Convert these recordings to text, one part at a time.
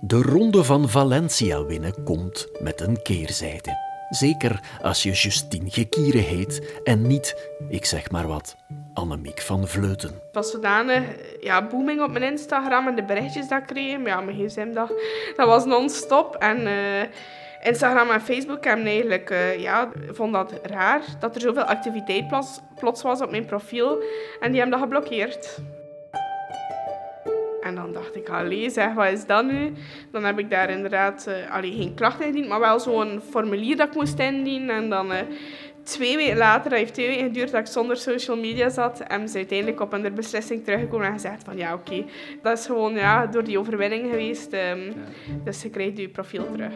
De ronde van Valencia winnen komt met een keerzijde. Zeker als je Justine Gekieren heet en niet, ik zeg maar wat, Annemiek van Vleuten. Was zodanig ja, booming op mijn Instagram en de berichtjes dat ik kreeg. Ja, mijn gsm, dat, dat was non-stop. En uh, Instagram en Facebook hebben eigenlijk, uh, ja, vond dat raar dat er zoveel activiteit plots, plots was op mijn profiel. En die hebben dat geblokkeerd. En dan dacht ik, allee zeg, wat is dat nu? Dan heb ik daar inderdaad uh, allee, geen klacht ingediend, maar wel zo'n formulier dat ik moest indienen. En dan uh, twee weken later, dat heeft twee weken geduurd dat ik zonder social media zat, en ze uiteindelijk op een beslissing teruggekomen en gezegd van ja, oké, dat is gewoon ja, door die overwinning geweest. Um, dus je krijgt je profiel terug.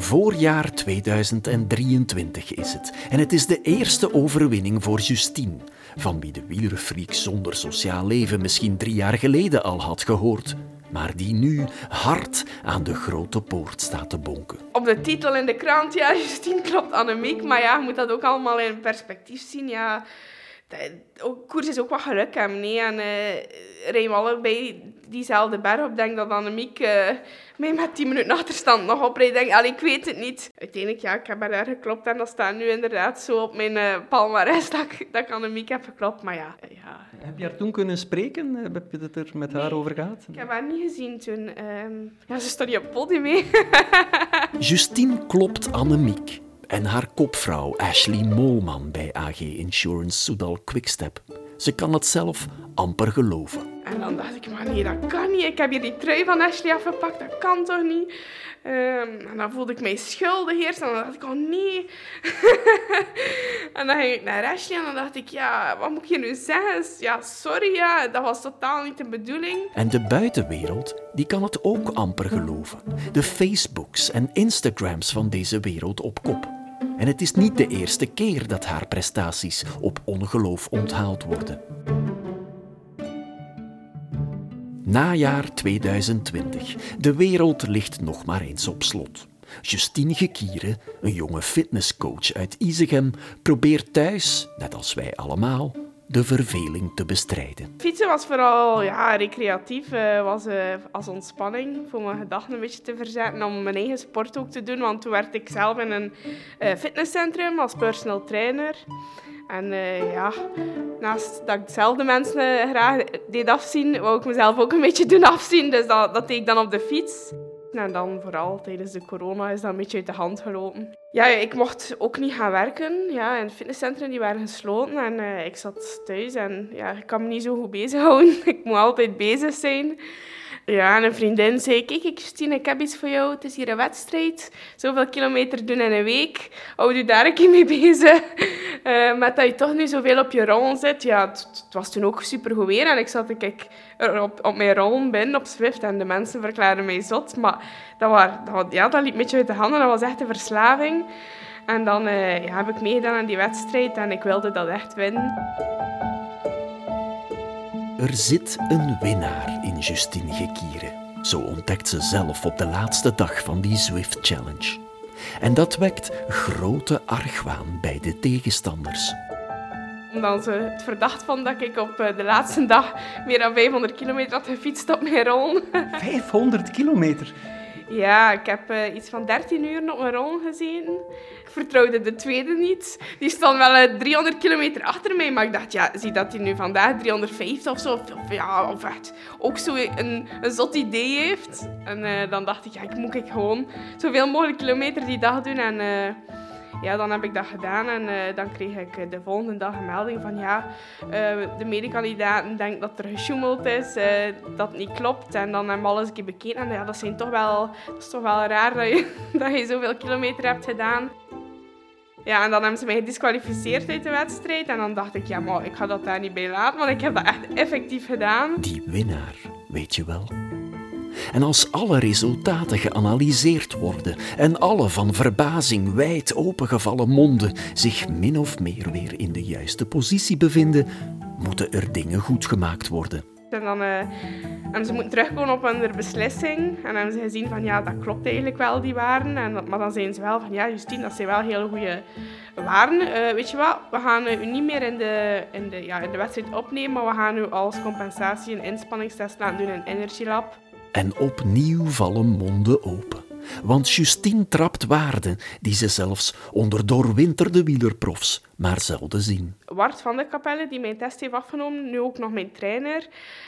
Voorjaar 2023 is het. En het is de eerste overwinning voor Justine, van wie de wielerfreak zonder sociaal leven misschien drie jaar geleden al had gehoord. Maar die nu hard aan de grote poort staat te bonken. Op de titel in de krant, ja, Justine klopt Annemiek. Maar ja, je moet dat ook allemaal in perspectief zien. Ja, koers is ook wat geluk hebben. Nee? En uh, rijden we allebei diezelfde berg op. denk dat Annemiek uh, mij met 10 minuten achterstand nog oprijdt. denk, allee, ik weet het niet. Uiteindelijk, ja, ik heb er geklopt. En dat staat nu inderdaad zo op mijn uh, palmarès dat, dat ik Annemiek heb geklopt. Maar ja, ja. Heb je haar toen kunnen spreken? Heb je het er met haar over gehad? Ik heb haar niet gezien toen. Ehm, ja, ze stond niet op het podium mee. Justine klopt Annemiek en haar kopvrouw Ashley Molman bij AG Insurance Soudal Quickstep. Ze kan het zelf amper geloven. En dan dacht ik, maar nee, dat kan niet. Ik heb hier die trui van Ashley afgepakt, dat kan toch niet? Um, en dan voelde ik mij schuldig eerst. En dan dacht ik, oh nee. en dan ging ik naar Ashley en dan dacht ik, ja, wat moet ik je nu zeggen? Ja, sorry, ja, dat was totaal niet de bedoeling. En de buitenwereld, die kan het ook amper geloven. De Facebooks en Instagrams van deze wereld op kop. En het is niet de eerste keer dat haar prestaties op ongeloof onthaald worden. Najaar 2020. De wereld ligt nog maar eens op slot. Justine Gekieren, een jonge fitnesscoach uit Izegem, probeert thuis, net als wij allemaal, de verveling te bestrijden. Fietsen was vooral ja, recreatief, uh, was uh, als ontspanning voor mijn gedachten een beetje te verzetten om mijn eigen sport ook te doen. Want toen werd ik zelf in een uh, fitnesscentrum als personal trainer. En ja, naast dat ik dezelfde mensen graag deed afzien, wou ik mezelf ook een beetje doen afzien. Dus dat, dat deed ik dan op de fiets. En dan vooral tijdens de corona is dat een beetje uit de hand gelopen. Ja, ik mocht ook niet gaan werken. Ja, in fitnesscentra die waren gesloten en uh, ik zat thuis en ja, ik kan me niet zo goed bezighouden. ik moet altijd bezig zijn. Ja, en een vriendin zei, kijk Christine, ik heb iets voor jou. Het is hier een wedstrijd. Zoveel kilometer doen in een week. Hou je daar een keer mee bezig. Uh, met dat je toch nu zoveel op je rol zit. Ja, het, was toen ook super goed weer. En ik zat kijk, op, op mijn rol binnen op Swift. En de mensen verklaarden mij zot. Maar dat, was, dat, ja, dat liep een beetje uit de handen. Dat was echt een verslaving. En dan ja, heb ik meegedaan aan die wedstrijd. En ik wilde dat echt winnen. Er zit een winnaar in Justine Gekieren. Zo ontdekt ze zelf op de laatste dag van die Zwift Challenge. En dat wekt grote argwaan bij de tegenstanders. Omdat ze het verdacht van dat ik op eh, de laatste dag meer dan 500 kilometer had gefietst op mijn rol. 500 kilometer? Ja, ik heb uh, iets van 13 uur op mijn rol gezeten. Ik vertrouwde de tweede niet. Die stond wel uh, eh, 300 kilometer achter mij, maar ik dacht, ja, zie dat hij nu vandaag 350 of zo, of, ja, of echt ook zo een, een zot idee heeft. En uh, dan dacht ik, ja, ik moet ik gewoon zoveel mogelijk kilometer die dag doen en ja, dan heb ik dat gedaan en uh, dan kreeg ik eh, de volgende dag een melding van ja, uh, de medekandidaten denken dat er gesjoemeld is, dat niet klopt. En dan hebben we alles een keer bekeken en ja, dat, zijn toch wel, dat is toch wel raar dat je, dat je zoveel kilometer hebt gedaan. Ja, en dan hebben ze mij gedisqualificeerd uit de wedstrijd. En dan dacht ik, ja, maar ik ga dat daar niet bij laten, want ik heb dat echt effectief gedaan. Die winnaar, weet je wel. En als alle resultaten geanalyseerd worden en alle van verbazing wijd opengevallen monden zich min of meer weer in de juiste positie bevinden, moeten er dingen goed gemaakt worden. En dan hebben ze moeten terugkomen op hun beslissing. En dan hebben ze gezien van ja, dat klopt eigenlijk wel, die waarden. En, maar dan zijn ze wel van ja, Justine, dat zijn wel hele goede waarden. Uh, weet je wat, we gaan u niet meer in de, in, de, ja, in de wedstrijd opnemen, maar we gaan u als compensatie een inspanningstest laten doen in Energy Lab. En opnieuw vallen monden open. Want Justine trapt waarden die ze zelfs onder doorwinterde wielerprofs maar zelden zien. Wart van de Kapelle, die mijn test heeft afgenomen, nu ook nog mijn trainer,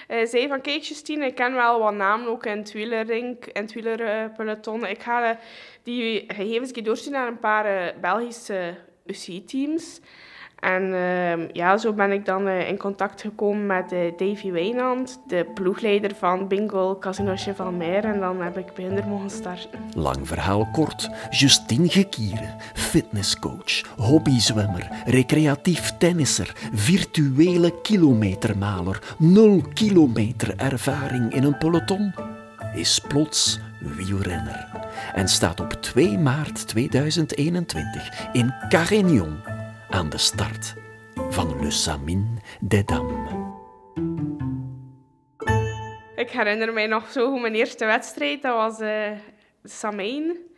uh, zei van kijk Justine, ik ken wel wat namen ook in het wielerrink, in het wielerpeloton. Ik ga die gegevens doorsturen naar een paar uh, Belgische UCI-teams. En uh, ja, zo ben ik dan uh, in contact gekomen met uh, Davy Wijnand, de ploegleider van Bingo Casino Chevalmer. En dan heb ik bij hen mogen starten. Lang verhaal kort. Justine Gekieren, fitnesscoach, hobbyzwemmer, recreatief tennisser, virtuele kilometermaler, nul kilometer ervaring in een peloton, is plots wielrenner. En staat op 2 maart 2021 in Carignon aan de start van Le Samin des Dames. Ik herinner mij nog zo hoe mijn eerste wedstrijd, dat was uh, Samin.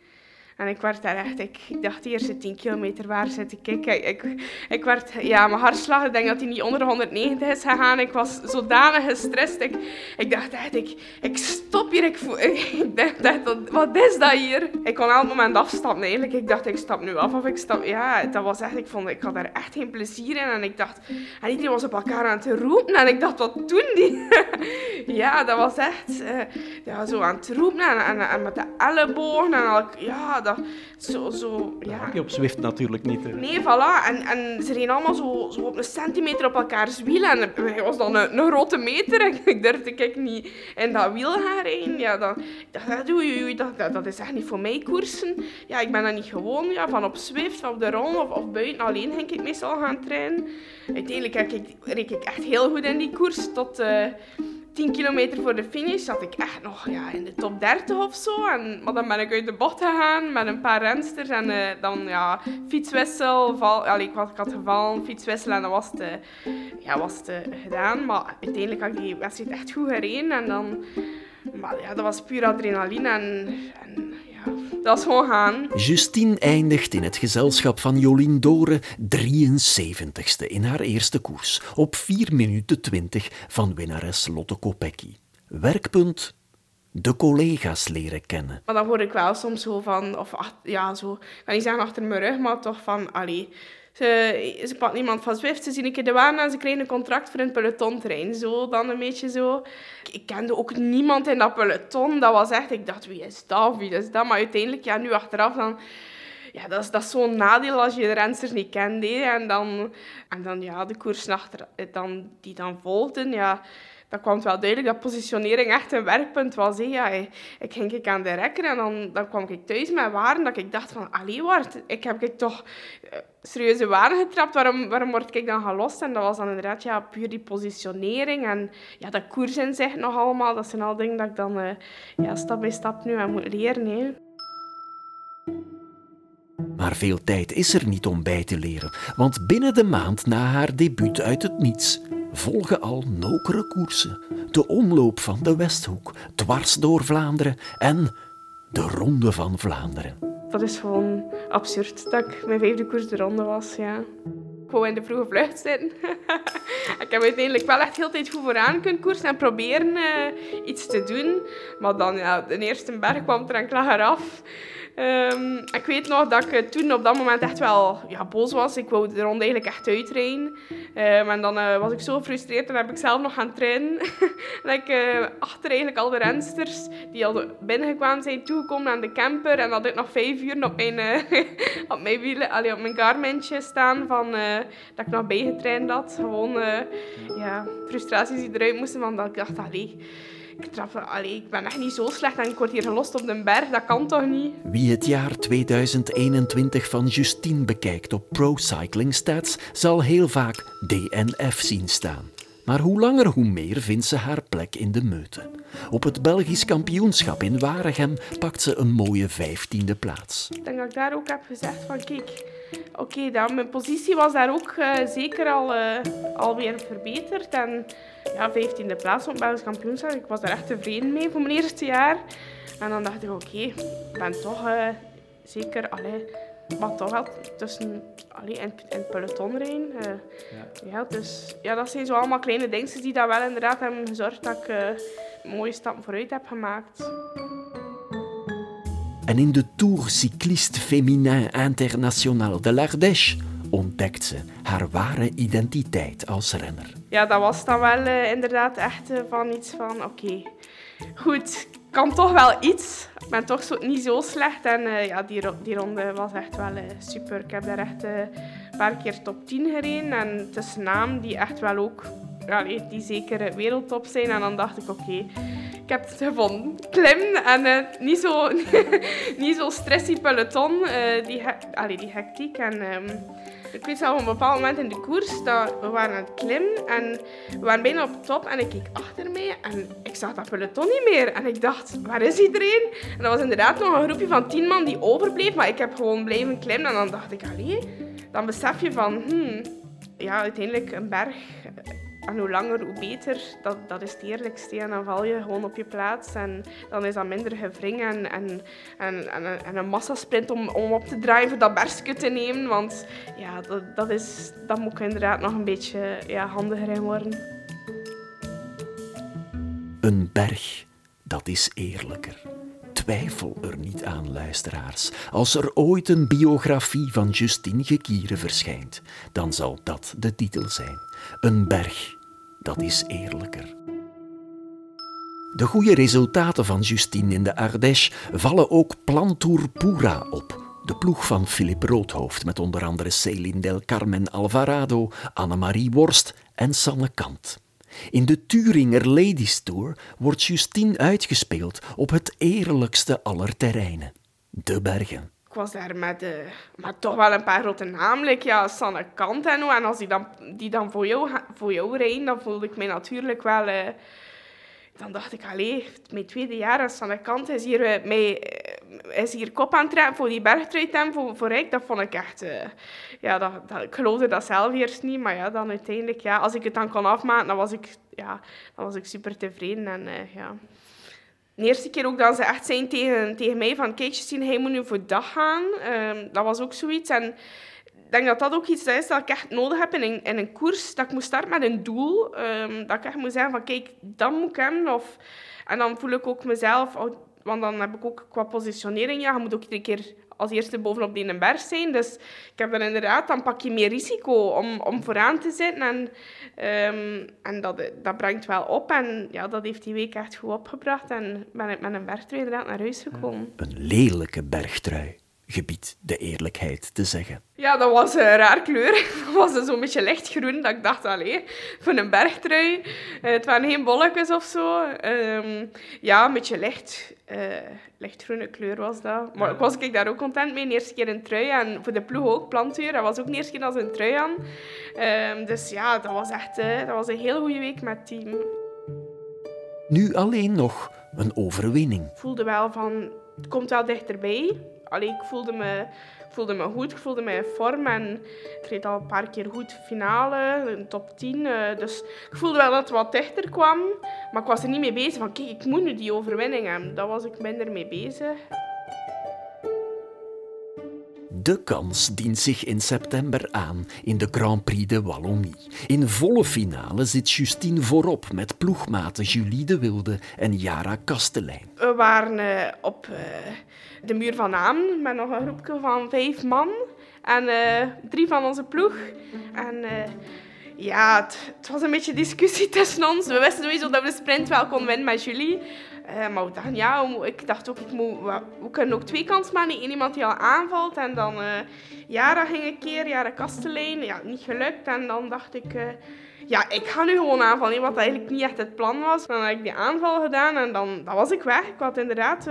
En ik werd daar echt, ik, dacht de eerste 10 kilometer waar zit ik. Ik, ik, ik werd, ja, mijn hartslag, ik denk dat hij niet onder de 190 is gegaan. Ik was zodanig gestrest. Ik, ik dacht echt, ik, ik stop hier. Ik, voel, ik dacht wat is dat hier? Ik kon elk moment afstappen eigenlijk. Ik dacht, ik stap nu af of ik stap... Ja, dat was echt, ik vond, ik had daar echt geen plezier in. En ik dacht, en iedereen was op elkaar aan het roepen. En ik dacht, wat doen die? ja, dat was echt, uh, ja, zo aan het roepen en, en, en met de ellebogen en al, ja, dat, zo, zo, ja. Je op Zwift natuurlijk niet. Hè. Nee, voilà. En, en ze reden allemaal zo, zo op een centimeter op elkaars wielen. En hij was dan een, een grote meter. En ik durfde kijk niet in dat wiel gaan rijden. Ja, dat, ik oei, dat, dat, dat is echt niet voor mij koersen. Ja, ik ben dat niet gewoon. Ja, van op Zwift, op de ronde of, of buiten alleen ging ik meestal gaan trainen. Uiteindelijk ik, reed ik echt heel goed in die koers. Tot... Uh, 10 kilometer voor de finish zat ik echt nog ja, in de top 30 of zo. En, maar dan ben ik uit de bocht gegaan met een paar rensters. En uh, dan ja, fietswissel. Val, allee, ik, had, ik had gevallen, fietswissel en dan was het, ja, was het gedaan. Maar uiteindelijk had ik die wedstrijd echt goed gereden. En dan, maar ja, dat was puur adrenaline. En, en dat is gewoon gaan. Justine eindigt in het gezelschap van Jolien Dore 73ste in haar eerste koers. Op 4 minuten 20 van winnares Lotte Kopecky. Werkpunt de collega's leren kennen. Maar dan hoor ik wel soms zo van, of ja, zo, ik kan niet zeggen achter mijn rug, maar toch van, allee, ze, ze pakt iemand van Zwift, ze zien een keer de waan en ze krijgen een contract voor een pelotontrein. Zo, dan een beetje zo. Ik, kende ook niemand in dat peloton. Dat was echt, ik dacht, wie is dat, wie is dat? Maar uiteindelijk, ja, nu achteraf dan... Ja, dat is, dat zo'n nadeel als je de rensters niet kent. En, dan, en dan, ja, de koers dan, die dan volgden, ja dat kwam wel duidelijk dat positionering echt een werkpunt was. Ik ging ik aan de rekker en dan, dan kwam ik thuis met waren dat ik dacht van, allee Wart, ik heb ik toch uh, serieuze waren getrapt, waarom, waarom word ik dan gelost? En dat was dan inderdaad ja, puur die positionering en ja, dat koers in zich nog allemaal. Dat zijn al dingen dat ik dan uh, ja, stap bij stap nu moet leren. Maar veel tijd is er niet om bij te leren, want binnen de maand na haar debuut uit het niets volgen al nokere koersen, de omloop van de Westhoek, dwars door Vlaanderen en de Ronde van Vlaanderen. Dat is gewoon absurd dat ik mijn vijfde koers de ronde was, ja. Wou in de vroege vlucht zitten. ik heb uiteindelijk wel echt heel tijd goed vooraan kunnen koersen en proberen uh, iets te doen. Maar dan, ja, de eerste berg kwam er en klaar eraf. Um, ik weet nog dat ik toen op dat moment echt wel ja, boos was. Ik wou de ronde eigenlijk echt uitrijden. Um, en dan uh, was ik zo gefrustreerd en heb ik zelf nog gaan trainen. en ik uh, achter eigenlijk al de rensters die al binnengekwamen zijn toegekomen aan de camper. En dat ik nog vijf uur op mijn, uh, op mijn, op mijn Garmin'tje staan van, dat ik nog bijgetraind had. Gewoon ja, frustraties die eruit moesten, want dat ik dacht, allee ik, trap, allee, ik ben echt niet zo slecht en ik word hier gelost op de berg. Dat kan toch niet? Wie het jaar 2021 van Justine bekijkt op Pro Cycling Stats, zal heel vaak DNF zien staan. Maar hoe langer hoe meer vindt ze haar plek in de meute. Op het Belgisch kampioenschap in Waregem pakt ze een mooie vijftiende plaats. Ik denk dat ik daar ook heb gezegd van kijk, oké, okay, mijn positie was daar ook uh, zeker al, uh, alweer verbeterd. En ja, vijftiende plaats op het Belgisch kampioenschap, ik was daar echt tevreden mee voor mijn eerste jaar. En dan dacht ik, oké, okay, ik ben toch uh, zeker, allee, maar toch wel tussen, allee, in, in het peloton rijden. Uh, ja. ja. dus ja, dat zijn zo allemaal kleine dingetjes die daar wel inderdaad hebben gezorgd dat ik uh, mooie stappen vooruit heb gemaakt. En in de Tour Cycliste Féminin International de l'Ardèche ontdekt ze haar ware identiteit als renner. Ja, dat was dan wel uh, inderdaad echt van iets van oké, goed, kan toch wel iets. Ik ben toch niet zo slecht. En uh, ja, die, die ronde was echt wel super. Ik heb daar echt een paar keer top 10 gereden. En het naam die echt wel ook... Ja, die zeker wereldtop zijn. En dan dacht ik, oké, ik heb het gevonden. Klim en niet, zo, niet zo stressy peloton. die, allee, die hectiek. En, um, ik weet zelf op een bepaald moment in de koers dat we waren aan het klimmen en we waren bijna op top en ik keek achter mij en ik zag dat peloton niet meer. En ik dacht, waar is iedereen? En dat was inderdaad nog een groepje van tien man die overbleef, maar ik heb gewoon blijven klimmen en dan dacht ik, allee, dan besef je van, hmm, ja, uiteindelijk een berg en hoe langer, hoe beter. Dat, dat is het eerlijkste. En dan val je gewoon op je plaats. En dan is dat minder gevring en, en, en, en, en een massasprint om, om op te voor dat bergje te nemen. Want ja, dat, dat, is, dat moet inderdaad nog een beetje ja, handiger in worden. Een berg, dat is eerlijker. Twijfel er niet aan, luisteraars. Als er ooit een biografie van Justine Gekieren verschijnt, dan zal dat de titel zijn. Een berg, dat is eerlijker. De goede resultaten van Justine in de Ardèche vallen ook Plantour Pura op. De ploeg van Philip Roodhoofd met onder andere Céline Del Carmen Alvarado, Annemarie Worst en Sanne Kant. In de Thuringer Ladies Tour wordt Justine uitgespeeld op het eerlijkste aller terreinen, de bergen. Ik was daar met, uh, met toch wel een paar grote namen, ja, Sanne Kant en, en als die dan, die dan voor, jou, voor jou rijden, dan voelde ik mij natuurlijk wel... Uh, dan dacht ik, allee, mijn tweede jaar als Sanne Kant is hier, uh, is hier kop aan trekken voor die bergtrui voor, voor. Dat vond ik echt... ja, dat, dat, ik geloofde dat zelf eerst niet, maar ja, dan uiteindelijk, ja, als ik het dan kon afmaken, dan was ik, ja, dan was ik super tevreden en ja de eerste keer ook dat ze echt zijn tegen, tegen mij van kijk zien, hij moet nu voor dag gaan. Um, dat was ook zoiets. En ik denk dat dat ook iets is dat ik echt nodig heb in een, in een koers. Dat ik moet starten met een doel. Um, dat ik echt moet zeggen van kijk, dan moet ik hem. Of, en dan voel ik ook mezelf, oh, want dan heb ik ook qua positionering, ja, je moet ook iedere keer als eerste bovenop die berg zijn. Dus ik heb dan inderdaad, dan pak je meer risico om, om vooraan te zitten. En, um, en dat, dat brengt wel op. En ja, dat heeft die week echt goed opgebracht. En ben ik met een bergtrui inderdaad naar huis gekomen. Een lelijke bergtrui gebied de eerlijkheid te zeggen. Ja, dat was een raar kleur. Dat was zo'n beetje lichtgroen. Dat ik dacht, allee, voor een bergtrui. Uh, het waren geen bolletjes of zo. Um, ja, een beetje licht, uh, lichtgroene kleur was dat. Maar ik was ik daar ook content mee. De eerste keer een trui. En voor de ploeg ook, plantuur. Dat was ook de eerste keer als een trui aan. Um, dus ja, dat was echt uh, dat was een heel goede week met het team. Nu alleen nog een overwinning. Ik voelde wel van, het komt wel dichterbij allee, ik voelde me, voelde me goed, ik voelde me in vorm en ik reed al een paar keer goed finale, een top 10. Uh, dus ik voelde wel dat het wat dichter kwam, maar ik was er niet mee bezig van kijk, ik moet nu die overwinning hebben. Daar was ik minder mee bezig. De kans dient zich in september aan in de Grand Prix de Wallonie. In volle finale zit Justine voorop met ploegmaten Julie de Wilde en Jara Kastelein. We waren uh, op uh, de muur van Naam met nog een groepje van vijf man en uh, drie van onze ploeg. En ja, het, was een beetje discussie tussen ons. We wisten sowieso dat we de sprint wel konden winnen met Julie. Uh, maar ja, ik dacht ook, ik moet, we kunnen ook twee kansen maken. Eén iemand die al aanvalt en dan uh, Jara ging een keer, Jara Kastelein. Ja, niet gelukt. En dan dacht ik, uh, ja, ik ga nu gewoon aanvallen. Wat eigenlijk niet echt het plan was. Dan heb ik die aanval gedaan en dan, dan was ik weg. Ik had inderdaad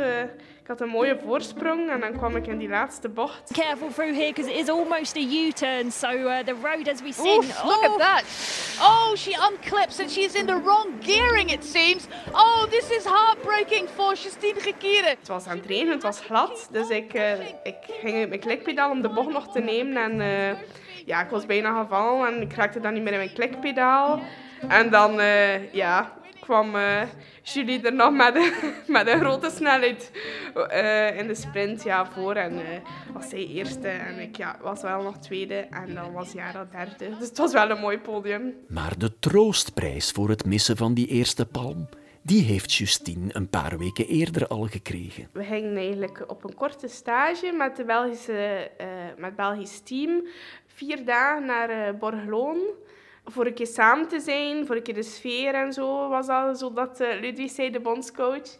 ik had een mooie voorsprong en dan kwam ik in die laatste bocht. Careful through here because it is almost a U-turn. So uh, the road as we see. Oof, look at that. Oh, she unclips and she's in the wrong gearing it seems. Oh, this is heartbreaking for Justine Gekieren. Het was aan het regenen, het was glad. Dus ik, uh, ik ging uit mijn klikpedaal om de bocht nog te nemen. En uh, ja, ik was bijna gevallen en ik raakte dan niet meer in mijn klikpedaal. En dan, ja, kwam uh, Julie er nog met, een, met een grote snelheid uh, in de sprint ja, voor. En was zij eerste en ik ja, was wel nog tweede. En dan was Jara derde. Dus het was wel een mooi podium. Maar de troostprijs voor het missen van die eerste palm die heeft Justine een paar weken eerder al gekregen. We gingen eigenlijk op een korte stage met, de Belgische, uh, met het Belgisch team. Vier dagen naar uh, Borgloon. Voor een keer samen te zijn, voor een keer de sfeer en zo was dat. Zodat uh, Ludwig zei, de bondscoach.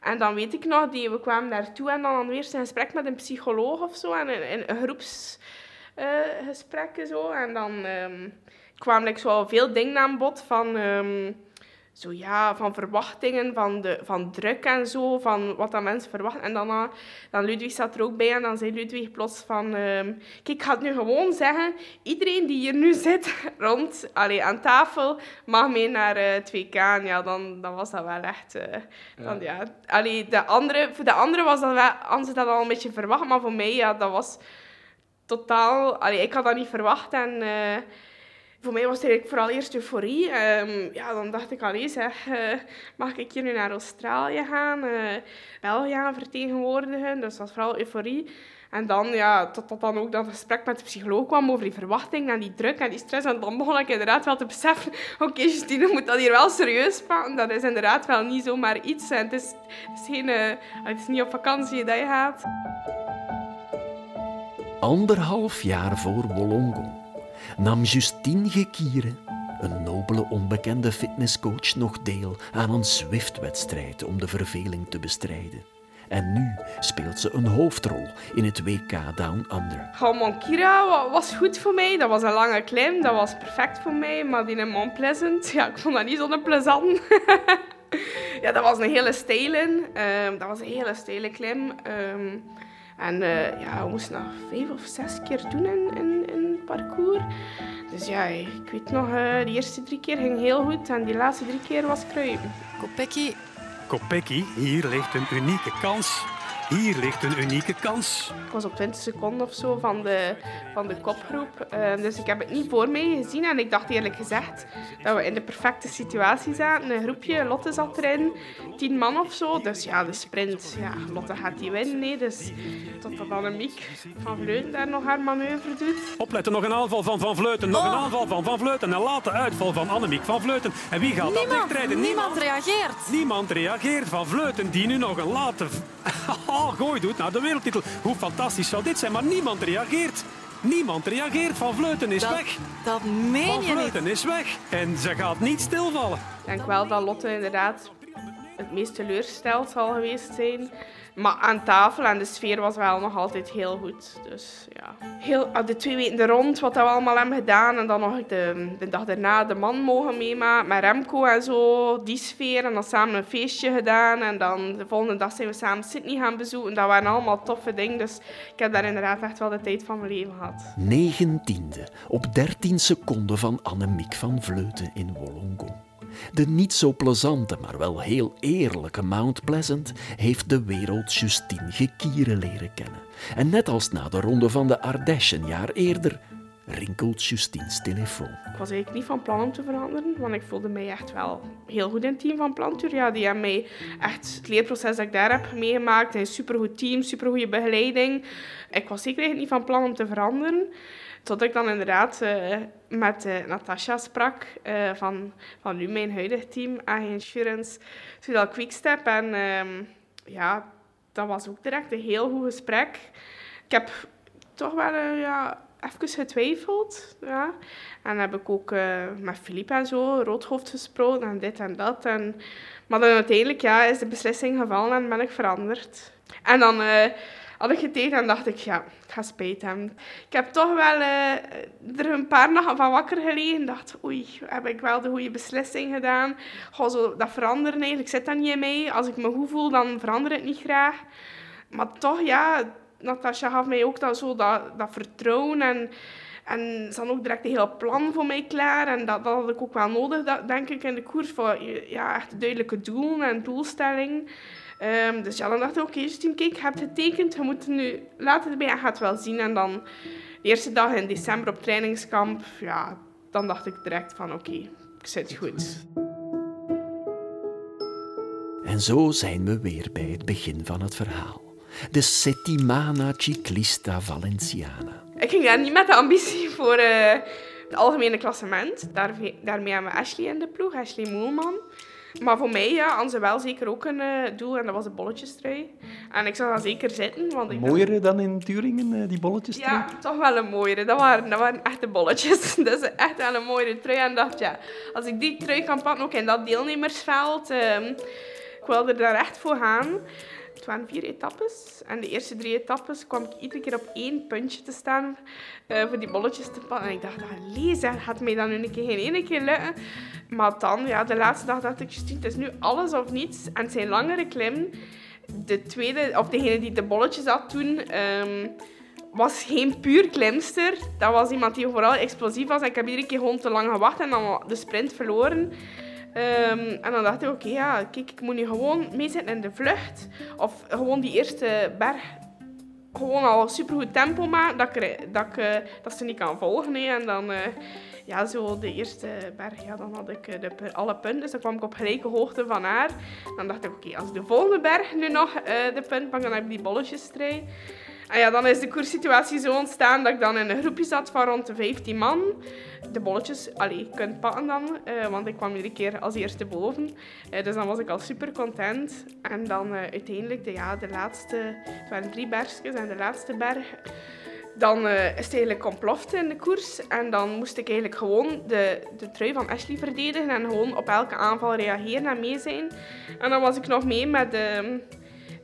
En dan weet ik nog, die, we kwamen daartoe en dan hadden we eerst een gesprek met een psycholoog of zo. En een, een groepsgesprek uh, zo. En dan um, kwamen ik zo veel dingen aan bod van... Um, zo ja, van verwachtingen, van, de, van druk en zo, van wat dat mensen verwachten. En dan, dan Ludwig zat er ook bij en dan zei Ludwig plots van... Um, kijk, ik ga het nu gewoon zeggen. Iedereen die hier nu zit rond allee, aan tafel mag mee naar uh, 2K. En ja, dan, dan was dat wel echt... Uh, ja. Dan, ja, allee, de andere, voor de anderen was dat wel, anders dat al een beetje verwacht. Maar voor mij, ja, dat was totaal... Allee, ik had dat niet verwacht en... Uh, voor mij was het eigenlijk vooral eerst euforie. Um, ja, dan dacht ik, allee zeg, uh, mag ik hier nu naar Australië gaan? Uh, België vertegenwoordigen. Dus dat was vooral euforie. En dan, ja, tot dat dan ook dat gesprek met de psycholoog kwam over die verwachting en die druk en die stress. En dan begon ik inderdaad wel te beseffen, oké, okay, Justine moet dat hier wel serieus pakken. Dat is inderdaad wel niet zomaar iets. En het is, geen, uh, het is niet op vakantie dat je gaat. Anderhalf jaar voor Wollongong nam Justine Gekieren, een nobele onbekende fitnesscoach, nog deel aan een Zwift-wedstrijd om de verveling te bestrijden. En nu speelt ze een hoofdrol in het WK Down Under. Kira was goed voor mij. Dat was een lange klim, dat was perfect voor mij. Maar die in Mont Pleasant, ja, ik vond dat niet zo'n plezant. ja, dat was een hele steile. Um, dat was een hele steile klim. Um, en uh, ja, we moesten nog vijf of zes keer doen in, in, in het parcours. Dus ja, ik weet nog, uh, de eerste drie keer ging heel goed en die laatste drie keer was kruipen. Kopecky. Kopecky, hier ligt een unieke kans. Hier ligt een unieke kans. Ik was op 20 seconden of zo van de, van de kopgroep. Uh, dus ik heb het niet voor mij gezien. En ik dacht eerlijk gezegd dat we in de perfecte situatie zaten. Een groepje, Lotte zat erin. Tien man of zo. Dus ja, de sprint. Ja, Lotte gaat die winnen. Nee. Dus totdat dan een Miek van Vleuten daar nog haar manoeuvre doet. Opletten, nog een aanval van Van Vleuten. Nog oh. een aanval van Van Vleuten. En late uitval van Annemiek van Vleuten. En wie gaat niemand, dat dichtrijden? Niemand, niemand reageert. Niemand reageert. Van Vleuten die nu nog een late oh, gooi doet naar de wereldtitel. Hoe fantastisch zou dit zijn, maar niemand reageert. Niemand reageert. Van Vleuten is dat, weg. Dat meen Van je Vleuten niet. is weg. En ze gaat niet stilvallen. Ik denk wel dat Lotte inderdaad het meest teleurgesteld zal geweest zijn. Maar aan tafel en de sfeer was wel nog altijd heel goed. Dus ja, heel, de twee weken rond, wat we allemaal hebben gedaan. En dan nog de, de dag daarna de man mogen meemaken met Remco en zo. Die sfeer. En dan samen een feestje gedaan. En dan de volgende dag zijn we samen Sydney gaan bezoeken. Dat waren allemaal toffe dingen. Dus ik heb daar inderdaad echt wel de tijd van mijn leven gehad. Negentiende op 13 seconden van Annemiek van Vleuten in Wollongong. De niet zo plezante, maar wel heel eerlijke Mount Pleasant heeft de wereld Justine Gekieren leren kennen. En net als na de ronde van de Ardèche een jaar eerder, rinkelt Justine's telefoon. Ik was eigenlijk niet van plan om te veranderen, want ik voelde mij echt wel heel goed in het team van Plantuur. Ja, die hebben mij echt het leerproces dat ik daar heb meegemaakt, een supergoed team, supergoeie begeleiding. Ik was zeker niet van plan om te veranderen. Tot ik dan inderdaad uh, met uh, Natasha sprak uh, van, van nu mijn huidige team, AG Insurance, Sudal Quickstep. En um, ja, dat was ook direct een heel goed gesprek. Ik heb toch wel ja, even getwijfeld. Ja. En heb ik ook met Filip en zo, Roodhoofd, gesproken en dit en dat. En, maar dan uiteindelijk ja, is de beslissing gevallen en ben ik veranderd. En dan had ik getegen en dacht ik, ja, ik ga spijt hebben. Ik heb toch wel uh, er een paar nachten van wakker gelegen. dacht, oei, heb ik wel de goede beslissing gedaan? Ga zo dat veranderen eigenlijk, zit dat niet mij. Als ik me goed voel, dan verander het niet graag. Maar toch, ja, Natasja gaf mij ook dat, zo, dat, dat vertrouwen en... En ze had ook direct een heel plan voor mij klaar. En dat, dat had ik ook wel nodig, dat, denk ik, in de koers. Voor ja, echt duidelijke doelen en doelstelling. Um, dus ja, dan dacht ik, oké, okay, Justine, kijk, je hebt getekend. Je moet nu laten erbij en gaat het wel zien. En dan de eerste dag in december op trainingskamp, ja, dan dacht ik direct van, oké, okay, ik zit goed. En zo zijn we weer bij het begin van het verhaal. De Settimana Ciclista Valenciana. Ik ging daar niet met de ambitie voor eh, het algemene klassement. Daarmee, daarmee hebben we Ashley in de ploeg, Ashley Moelman. Maar voor mij ja, hadden ze wel zeker ook een eh, doel en dat was de bolletjestrui. En ik zag dat zeker zitten. Want ik Mooier dan in Turingen, eh, die bolletjes Ja, toch wel een mooiere. Dat waren, dat waren echte bolletjes. Dat is echt wel een mooiere trui. En dacht, ja, als ik die trui kan pakken, ook in dat deelnemersveld, ehm, ik wilde er daar echt voor gaan. Het waren vier etappes. En de eerste drie etappes kwam ik iedere keer op één puntje te staan eh, voor die bolletjes te pakken. En ik dacht, allee, zeg, gaat mij dan een keer geen ene keer lukken? Maar dan, ja, de laatste dag dacht ik, het is nu alles of niets. En het zijn langere klimmen. De tweede, of degene die de bolletjes had toen... ehm, was geen puur klimster. Dat was iemand die vooral explosief was. En ik heb iedere keer gewoon te lang gewacht en dan de sprint verloren. Ehm, en dan dacht ik, oké, ja, kijk, ik moet nu gewoon meezitten in de vlucht. Of gewoon die eerste berg gewoon al supergoed tempo maken, dat, ik, dat, ik, eh, dat ze niet kan volgen. En dan, eh, ja, zo de eerste berg, ja, dan had ik eh, de, alle punten. Dus dan kwam ik op gelijke hoogte van haar. Dan dacht ik, oké, als de volgende berg nu nog de punt pak, dan heb ik die bolletjesstrijd. En ja, dan is de koerssituatie zo ontstaan dat ik dan in een groepje zat van rond de 15 man. De bolletjes, allee, kunt pakken dan, eh, want ik kwam iedere keer als eerste boven. Eh, dus dan was ik al super content. En dan eh, uiteindelijk, de, ja, de laatste, het waren drie bergjes en de laatste berg, dan eh, is het eigenlijk ontploft in de koers. En dan moest ik eigenlijk gewoon de, de trui van Ashley verdedigen en gewoon op elke aanval reageren en mee zijn. En dan was ik nog mee met ehm,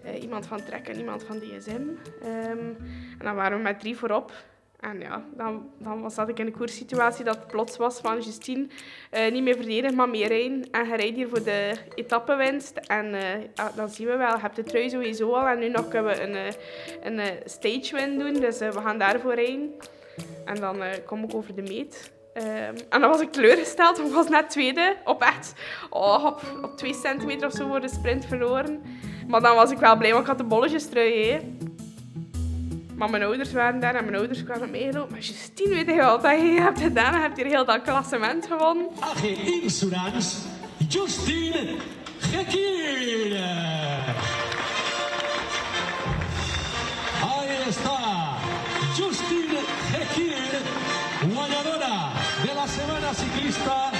eh, iemand van Trek en iemand van DSM. Ehm, en dan waren we met drie voorop. En ja, dan, dan was ik in de koerssituatie dat plots was van Justine, eh, niet meer verdedigen, maar meer rijden. En je rijdt hier voor de etappewinst. En eh, ja, dan zien we wel, je hebt de trui sowieso al. En nu nog kunnen we een, een eh, stage win doen, dus we gaan daarvoor rijden. En dan kom ik over de meet. Ehm, en dan was ik teleurgesteld, want ik was net tweede. Op echt, oh, op, op twee centimeter of zo voor de sprint verloren. Maar dan was ik wel blij, want ik had de bolletjes trui. Maar mijn ouders waren daar en mijn ouders kwamen meegelopen. Maar Justine, weet je wat dat je hebt gedaan? Je hebt hier heel dat klassement gewonnen. AG Insurance, Justine Gekir. Ahí está, Justine Ciclista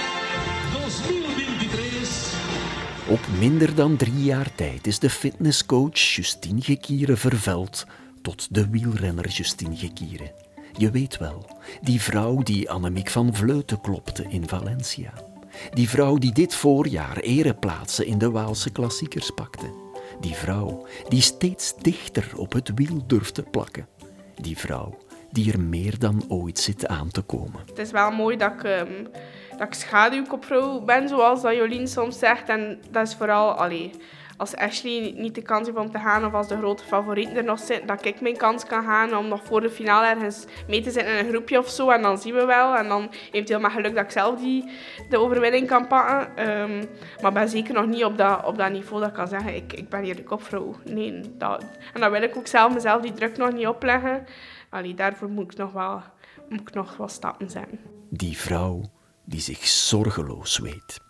2023. Op minder dan drie jaar tijd is de fitnesscoach Justine Gekieren verveld tot de wielrenner Justine Gekieren. Je weet wel, die vrouw die Annemiek van Vleuten klopte in Valencia. Die vrouw die dit voorjaar ereplaatsen in de Waalse klassiekers pakte. Die vrouw die steeds dichter op het wiel durft te plakken. Die vrouw die er meer dan ooit zit aan te komen. Het is wel mooi dat ik, ehm, dat ik schaduwkopvrouw ben, zoals dat Jolien soms zegt. En dat is vooral, als Ashley niet de kans heeft om te gaan, of als de grote favorieten er nog zitten, dat ik mijn kans kan gaan om nog voor de finale ergens mee te zitten in een groepje of zo. En dan zien we wel. En dan heeft heel maar geluk dat ik zelf die, de overwinning kan pakken. Ehm, maar ben zeker nog niet op dat, op dat niveau dat ik kan zeggen, ik, ik ben hier de kopvrouw. Nee, dat, en dan wil ik ook zelf mezelf die druk nog niet opleggen. Allee, daarvoor moet ik nog wel, moet ik nog wel stappen zetten. Die vrouw die zich zorgeloos weet.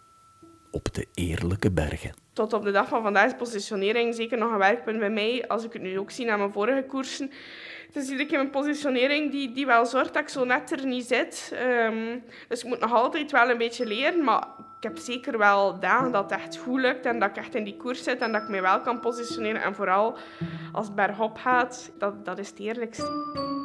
Op de eerlijke bergen. Tot op de dag van vandaag is positionering zeker nog een werkpunt bij mij. Als ik het nu ook zie naar mijn vorige koersen. Het is iedere mijn positionering die, die wel zorgt dat ik zo net er niet zit. Ehm, dus ik moet nog altijd wel een beetje leren. Maar ik heb zeker wel dagen dat het echt goed lukt. En dat ik echt in die koers zit. En dat ik mij wel kan positioneren. En vooral als het bergop gaat, dat, dat is het eerlijkste.